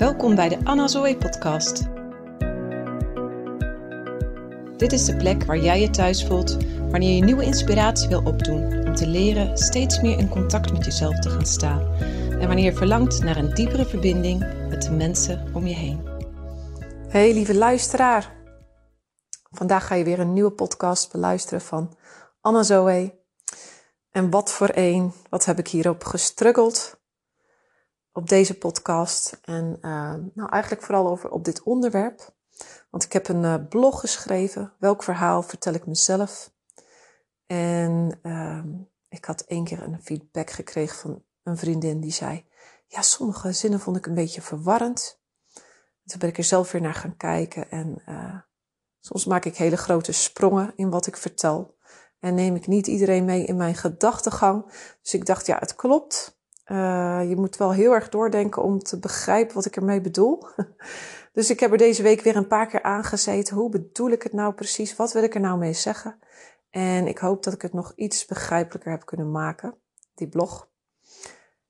Welkom bij de Anna Zoe podcast. Dit is de plek waar jij je thuis voelt wanneer je nieuwe inspiratie wil opdoen om te leren steeds meer in contact met jezelf te gaan staan en wanneer je verlangt naar een diepere verbinding met de mensen om je heen. Hey lieve luisteraar. Vandaag ga je weer een nieuwe podcast beluisteren van Anna Zoe. En wat voor een, wat heb ik hierop gestruggeld op deze podcast. En uh, nou, eigenlijk vooral over op dit onderwerp. Want ik heb een uh, blog geschreven. Welk verhaal vertel ik mezelf? En uh, ik had één keer een feedback gekregen van een vriendin die zei: Ja, sommige zinnen vond ik een beetje verwarrend. Toen ben ik er zelf weer naar gaan kijken. En uh, soms maak ik hele grote sprongen in wat ik vertel. En neem ik niet iedereen mee in mijn gedachtegang. Dus ik dacht, ja, het klopt. Uh, je moet wel heel erg doordenken om te begrijpen wat ik ermee bedoel. dus ik heb er deze week weer een paar keer aangezeten. Hoe bedoel ik het nou precies? Wat wil ik er nou mee zeggen? En ik hoop dat ik het nog iets begrijpelijker heb kunnen maken, die blog.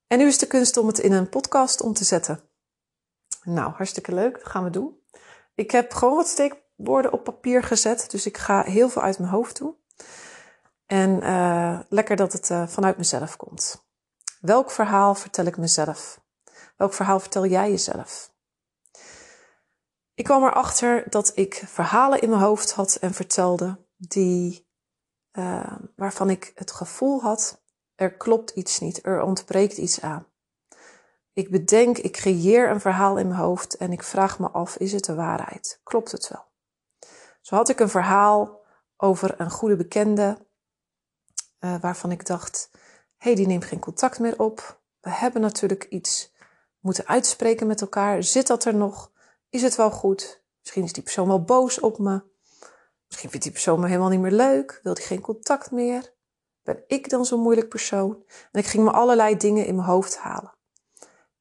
En nu is de kunst om het in een podcast om te zetten. Nou, hartstikke leuk. Dat gaan we doen. Ik heb gewoon wat steekwoorden op papier gezet. Dus ik ga heel veel uit mijn hoofd doen. En uh, lekker dat het uh, vanuit mezelf komt. Welk verhaal vertel ik mezelf? Welk verhaal vertel jij jezelf? Ik kwam erachter dat ik verhalen in mijn hoofd had en vertelde die, uh, waarvan ik het gevoel had, er klopt iets niet, er ontbreekt iets aan. Ik bedenk, ik creëer een verhaal in mijn hoofd en ik vraag me af, is het de waarheid? Klopt het wel? Zo had ik een verhaal over een goede bekende, uh, waarvan ik dacht, hey, die neemt geen contact meer op. We hebben natuurlijk iets moeten uitspreken met elkaar. Zit dat er nog? Is het wel goed? Misschien is die persoon wel boos op me. Misschien vindt die persoon me helemaal niet meer leuk. Wil die geen contact meer? Ben ik dan zo'n moeilijk persoon? En ik ging me allerlei dingen in mijn hoofd halen.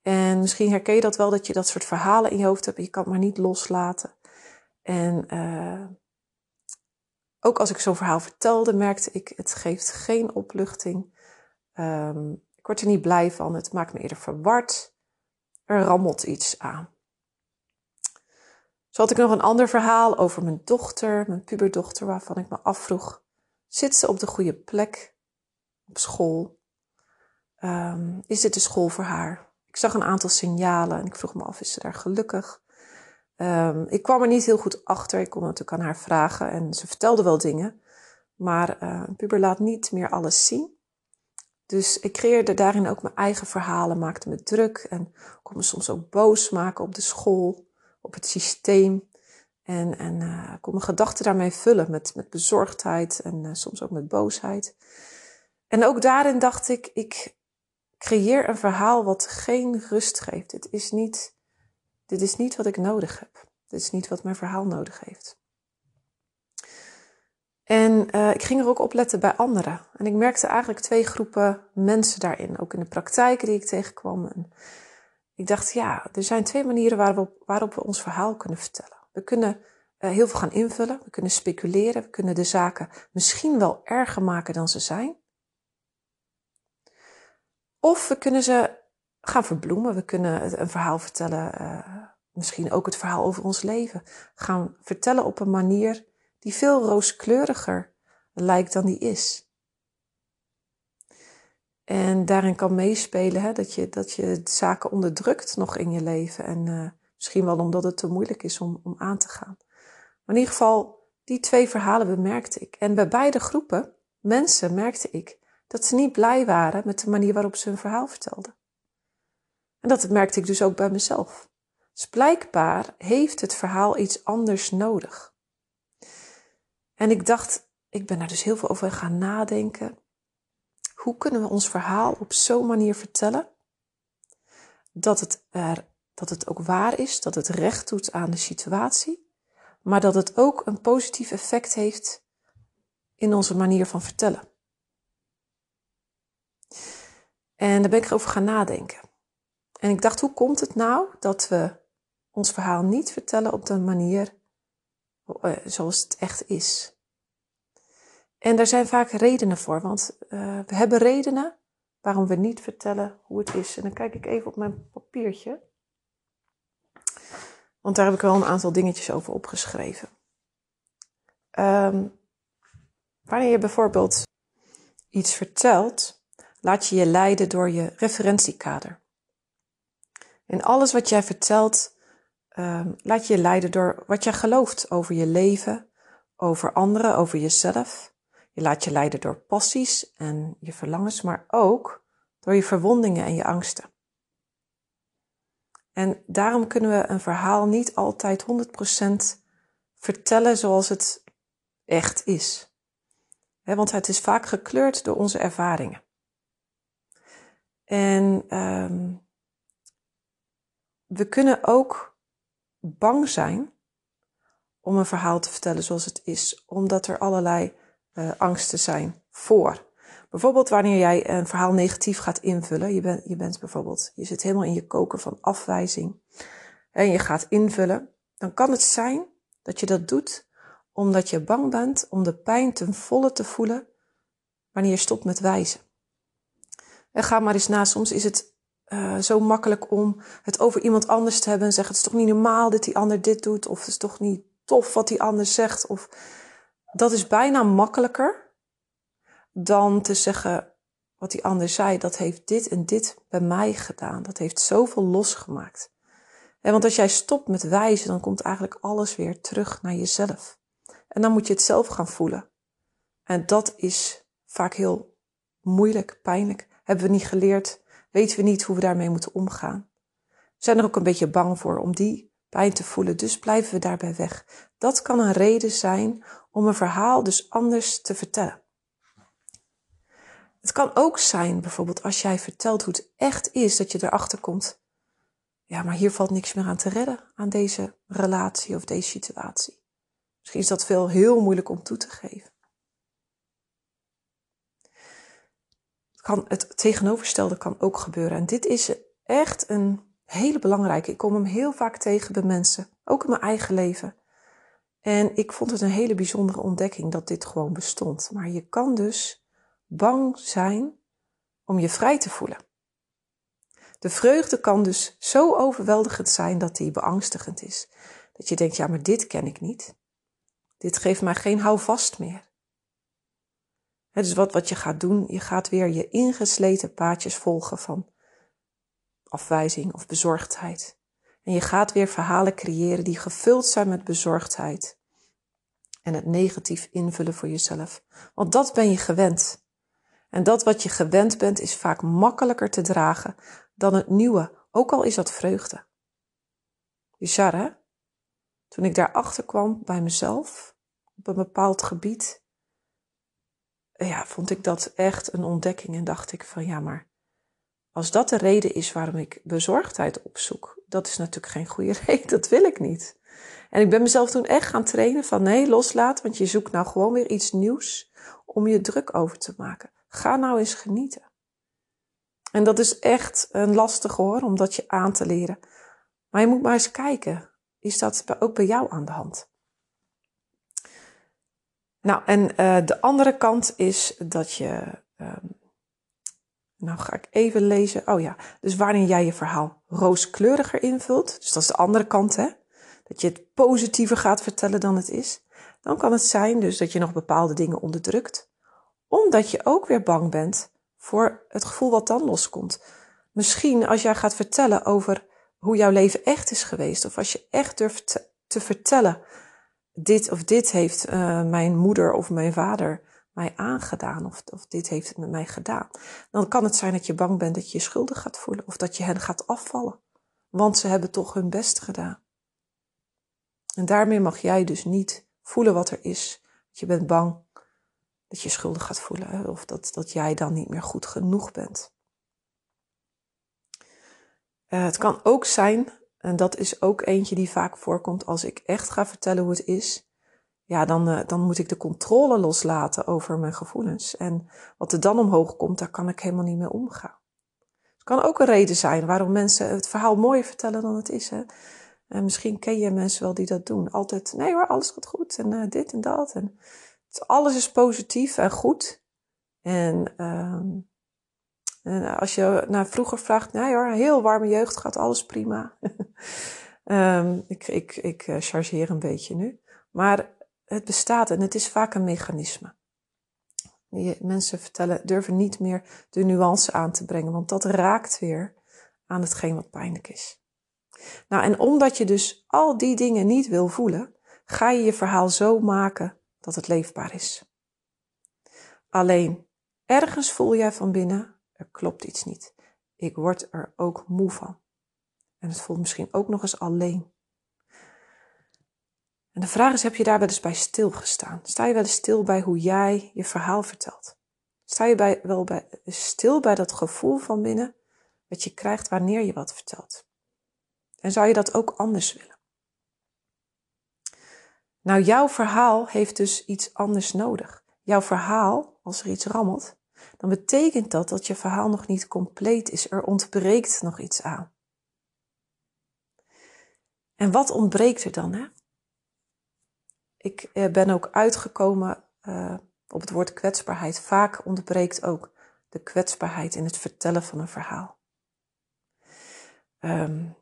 En misschien herken je dat wel, dat je dat soort verhalen in je hoofd hebt. En je kan het maar niet loslaten. En uh, ook als ik zo'n verhaal vertelde, merkte ik, het geeft geen opluchting. Um, ik word er niet blij van. Het maakt me eerder verward. Er rammelt iets aan. Zo had ik nog een ander verhaal over mijn dochter, mijn puberdochter, waarvan ik me afvroeg: zit ze op de goede plek op school? Um, is dit de school voor haar? Ik zag een aantal signalen en ik vroeg me af: is ze daar gelukkig? Um, ik kwam er niet heel goed achter. Ik kon natuurlijk aan haar vragen en ze vertelde wel dingen. Maar uh, een puber laat niet meer alles zien. Dus ik creëerde daarin ook mijn eigen verhalen, maakte me druk en kon me soms ook boos maken op de school, op het systeem. En, en uh, kon mijn gedachten daarmee vullen met, met bezorgdheid en uh, soms ook met boosheid. En ook daarin dacht ik, ik creëer een verhaal wat geen rust geeft. Dit is niet, dit is niet wat ik nodig heb. Dit is niet wat mijn verhaal nodig heeft. En uh, ik ging er ook op letten bij anderen. En ik merkte eigenlijk twee groepen mensen daarin. Ook in de praktijken die ik tegenkwam. En ik dacht, ja, er zijn twee manieren waarop, waarop we ons verhaal kunnen vertellen. We kunnen uh, heel veel gaan invullen. We kunnen speculeren. We kunnen de zaken misschien wel erger maken dan ze zijn. Of we kunnen ze gaan verbloemen. We kunnen een verhaal vertellen. Uh, misschien ook het verhaal over ons leven. Gaan vertellen op een manier die veel rooskleuriger lijkt dan die is. En daarin kan meespelen hè, dat, je, dat je zaken onderdrukt nog in je leven. En uh, misschien wel omdat het te moeilijk is om, om aan te gaan. Maar in ieder geval, die twee verhalen bemerkte ik. En bij beide groepen mensen merkte ik dat ze niet blij waren met de manier waarop ze hun verhaal vertelden. En dat merkte ik dus ook bij mezelf. Dus blijkbaar heeft het verhaal iets anders nodig. En ik dacht, ik ben daar dus heel veel over gaan nadenken. Hoe kunnen we ons verhaal op zo'n manier vertellen dat het, er, dat het ook waar is, dat het recht doet aan de situatie, maar dat het ook een positief effect heeft in onze manier van vertellen. En daar ben ik erover gaan nadenken. En ik dacht, hoe komt het nou dat we ons verhaal niet vertellen op de manier eh, zoals het echt is. En daar zijn vaak redenen voor, want uh, we hebben redenen waarom we niet vertellen hoe het is. En dan kijk ik even op mijn papiertje. Want daar heb ik wel een aantal dingetjes over opgeschreven. Um, wanneer je bijvoorbeeld iets vertelt, laat je je leiden door je referentiekader. En alles wat jij vertelt, um, laat je je leiden door wat jij gelooft over je leven, over anderen, over jezelf. Je laat je leiden door passies en je verlangens, maar ook door je verwondingen en je angsten. En daarom kunnen we een verhaal niet altijd 100% vertellen zoals het echt is. want het is vaak gekleurd door onze ervaringen. En um, we kunnen ook bang zijn om een verhaal te vertellen zoals het is, omdat er allerlei uh, angsten zijn voor. Bijvoorbeeld wanneer jij een verhaal negatief gaat invullen. Je, bent je bent bijvoorbeeld, je zit helemaal in je koker van afwijzing. En je gaat invullen. Dan kan het zijn dat je dat doet omdat je bang bent om de pijn ten volle te voelen wanneer je stopt met wijzen. En ga maar eens na, soms is het uh, zo makkelijk om het over iemand anders te hebben en zeggen: Het is toch niet normaal dat die ander dit doet, of het is toch niet tof wat die ander zegt. Of dat is bijna makkelijker dan te zeggen wat die ander zei. Dat heeft dit en dit bij mij gedaan. Dat heeft zoveel losgemaakt. En want als jij stopt met wijzen, dan komt eigenlijk alles weer terug naar jezelf. En dan moet je het zelf gaan voelen. En dat is vaak heel moeilijk, pijnlijk. Hebben we niet geleerd, weten we niet hoe we daarmee moeten omgaan. We zijn er ook een beetje bang voor om die pijn te voelen, dus blijven we daarbij weg. Dat kan een reden zijn om een verhaal dus anders te vertellen. Het kan ook zijn, bijvoorbeeld als jij vertelt hoe het echt is, dat je erachter komt. Ja, maar hier valt niks meer aan te redden, aan deze relatie of deze situatie. Misschien is dat veel heel moeilijk om toe te geven. Kan, het tegenovergestelde kan ook gebeuren. En dit is echt een hele belangrijke. Ik kom hem heel vaak tegen bij mensen, ook in mijn eigen leven. En ik vond het een hele bijzondere ontdekking dat dit gewoon bestond. Maar je kan dus bang zijn om je vrij te voelen. De vreugde kan dus zo overweldigend zijn dat die beangstigend is. Dat je denkt, ja, maar dit ken ik niet. Dit geeft mij geen houvast meer. Het is wat, wat je gaat doen. Je gaat weer je ingesleten paadjes volgen van afwijzing of bezorgdheid. En je gaat weer verhalen creëren die gevuld zijn met bezorgdheid. En het negatief invullen voor jezelf. Want dat ben je gewend. En dat wat je gewend bent is vaak makkelijker te dragen dan het nieuwe, ook al is dat vreugde. Bizar hè? Toen ik daarachter kwam bij mezelf, op een bepaald gebied, ja, vond ik dat echt een ontdekking en dacht ik van ja, maar als dat de reden is waarom ik bezorgdheid opzoek, dat is natuurlijk geen goede reden, dat wil ik niet. En ik ben mezelf toen echt gaan trainen van nee, loslaat, want je zoekt nou gewoon weer iets nieuws om je druk over te maken. Ga nou eens genieten. En dat is echt een lastig hoor, om dat je aan te leren. Maar je moet maar eens kijken, is dat ook bij jou aan de hand? Nou, en uh, de andere kant is dat je. Um, nou ga ik even lezen. Oh ja, dus wanneer jij je verhaal rooskleuriger invult, dus dat is de andere kant, hè? Dat je het positiever gaat vertellen dan het is. Dan kan het zijn dus dat je nog bepaalde dingen onderdrukt. Omdat je ook weer bang bent voor het gevoel wat dan loskomt. Misschien als jij gaat vertellen over hoe jouw leven echt is geweest, of als je echt durft te, te vertellen, dit of dit heeft uh, mijn moeder of mijn vader mij aangedaan, of, of dit heeft het met mij gedaan. Dan kan het zijn dat je bang bent dat je je schuldig gaat voelen, of dat je hen gaat afvallen, want ze hebben toch hun best gedaan. En daarmee mag jij dus niet voelen wat er is. Je bent bang dat je schuldig gaat voelen, of dat, dat jij dan niet meer goed genoeg bent. Uh, het kan ook zijn, en dat is ook eentje die vaak voorkomt als ik echt ga vertellen hoe het is. Ja, dan, uh, dan moet ik de controle loslaten over mijn gevoelens. En wat er dan omhoog komt, daar kan ik helemaal niet mee omgaan. Het kan ook een reden zijn waarom mensen het verhaal mooier vertellen dan het is. Hè? En misschien ken je mensen wel die dat doen. Altijd, nee hoor, alles gaat goed en uh, dit en dat. En alles is positief en goed. En uh, en als je naar vroeger vraagt, nou hoor, heel warme jeugd, gaat alles prima. Um, ik, ik, ik uh, chargeer een beetje nu. Maar het bestaat en het is vaak een mechanisme. Mensen vertellen, durven niet meer de nuance aan te brengen, want dat raakt weer aan hetgeen wat pijnlijk is. Nou, en omdat je dus al die dingen niet wil voelen, ga je je verhaal zo maken dat het leefbaar is. Alleen, ergens voel jij van binnen, er klopt iets niet. Ik word er ook moe van. En het voelt misschien ook nog eens alleen. En de vraag is, heb je daar wel eens bij stilgestaan? Sta je wel eens stil bij hoe jij je verhaal vertelt? Sta je bij, wel bij, stil bij dat gevoel van binnen wat je krijgt wanneer je wat vertelt? En zou je dat ook anders willen? Nou, jouw verhaal heeft dus iets anders nodig. Jouw verhaal, als er iets rammelt, dan betekent dat dat je verhaal nog niet compleet is. Er ontbreekt nog iets aan. En wat ontbreekt er dan? Hè? Ik eh, ben ook uitgekomen uh, op het woord kwetsbaarheid. Vaak ontbreekt ook de kwetsbaarheid in het vertellen van een verhaal. Um,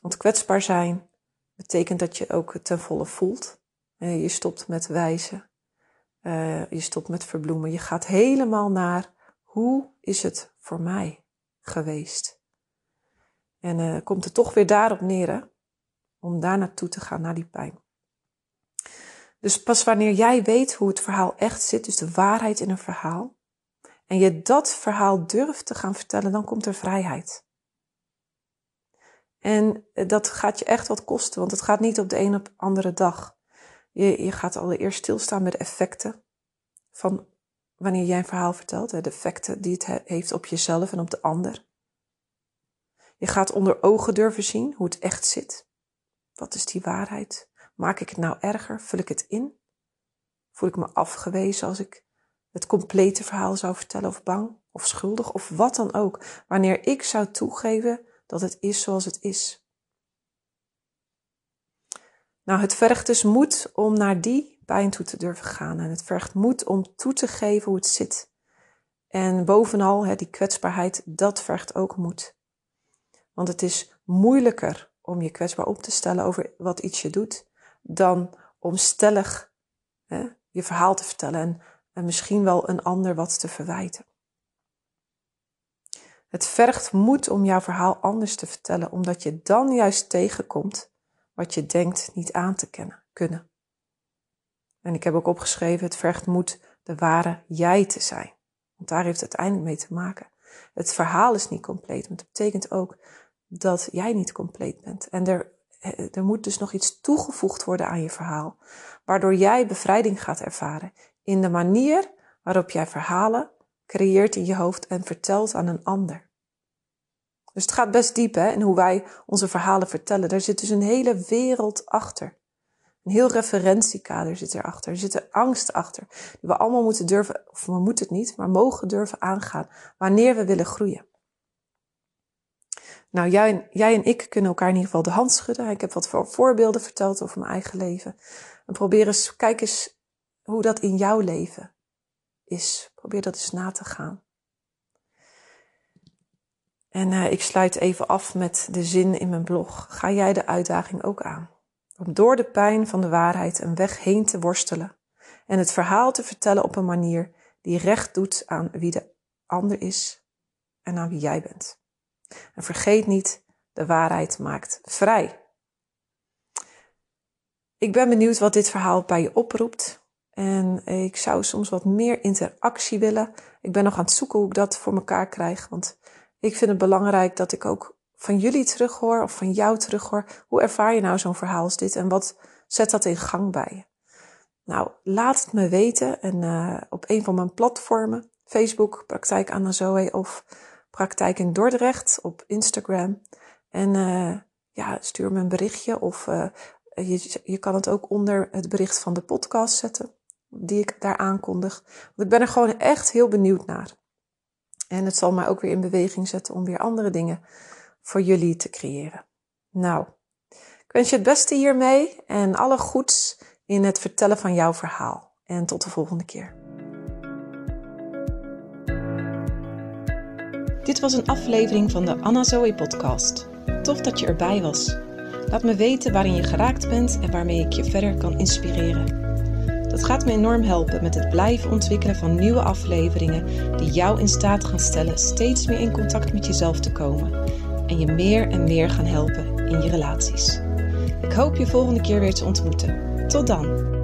want kwetsbaar zijn betekent dat je ook ten volle voelt. Uh, je stopt met wijzen. Uh, je stopt met verbloemen. Je gaat helemaal naar hoe is het voor mij geweest. En uh, komt het toch weer daarop neer, om daar naartoe te gaan, naar die pijn. Dus pas wanneer jij weet hoe het verhaal echt zit, dus de waarheid in een verhaal, en je dat verhaal durft te gaan vertellen, dan komt er vrijheid. En eh, dat gaat je echt wat kosten, want het gaat niet op de een op andere dag. Je, je gaat allereerst stilstaan met de effecten van wanneer jij een verhaal vertelt, de effecten die het heeft op jezelf en op de ander. Je gaat onder ogen durven zien hoe het echt zit. Wat is die waarheid? Maak ik het nou erger? Vul ik het in? Voel ik me afgewezen als ik het complete verhaal zou vertellen of bang of schuldig of wat dan ook? Wanneer ik zou toegeven dat het is zoals het is. Nou, het vergt dus moed om naar die pijn toe te durven gaan. En het vergt moed om toe te geven hoe het zit. En bovenal, hè, die kwetsbaarheid, dat vergt ook moed. Want het is moeilijker om je kwetsbaar op te stellen over wat iets je doet, dan om stellig hè, je verhaal te vertellen en, en misschien wel een ander wat te verwijten. Het vergt moed om jouw verhaal anders te vertellen, omdat je dan juist tegenkomt wat je denkt niet aan te kennen, kunnen. En ik heb ook opgeschreven, het vergt moed de ware jij te zijn. Want daar heeft het uiteindelijk mee te maken. Het verhaal is niet compleet, maar het betekent ook dat jij niet compleet bent. En er, er moet dus nog iets toegevoegd worden aan je verhaal, waardoor jij bevrijding gaat ervaren in de manier waarop jij verhalen creëert in je hoofd en vertelt aan een ander. Dus het gaat best diep hè, in hoe wij onze verhalen vertellen. Daar zit dus een hele wereld achter. Een heel referentiekader zit erachter. Er zit een angst achter. Die we allemaal moeten durven, of we moeten het niet, maar mogen durven aangaan. Wanneer we willen groeien. Nou, jij en, jij en ik kunnen elkaar in ieder geval de hand schudden. Ik heb wat voorbeelden verteld over mijn eigen leven. En probeer eens, kijk eens hoe dat in jouw leven is. Probeer dat eens na te gaan. En uh, ik sluit even af met de zin in mijn blog. Ga jij de uitdaging ook aan? Om door de pijn van de waarheid een weg heen te worstelen en het verhaal te vertellen op een manier die recht doet aan wie de ander is en aan wie jij bent. En vergeet niet, de waarheid maakt vrij. Ik ben benieuwd wat dit verhaal bij je oproept. En ik zou soms wat meer interactie willen. Ik ben nog aan het zoeken hoe ik dat voor elkaar krijg. Want ik vind het belangrijk dat ik ook van jullie terughoor of van jou terughoor. Hoe ervaar je nou zo'n verhaal als dit en wat zet dat in gang bij je? Nou, laat het me weten en uh, op een van mijn platformen, Facebook, Praktijk Anna Zoe of Praktijk in Dordrecht op Instagram. En uh, ja, stuur me een berichtje of uh, je, je kan het ook onder het bericht van de podcast zetten, die ik daar aankondig. Want ik ben er gewoon echt heel benieuwd naar. En het zal mij ook weer in beweging zetten om weer andere dingen voor jullie te creëren. Nou, ik wens je het beste hiermee en alle goeds in het vertellen van jouw verhaal. En tot de volgende keer. Dit was een aflevering van de Anna Zoe podcast. Tof dat je erbij was. Laat me weten waarin je geraakt bent en waarmee ik je verder kan inspireren. Dat gaat me enorm helpen met het blijven ontwikkelen van nieuwe afleveringen die jou in staat gaan stellen steeds meer in contact met jezelf te komen en je meer en meer gaan helpen in je relaties. Ik hoop je volgende keer weer te ontmoeten. Tot dan!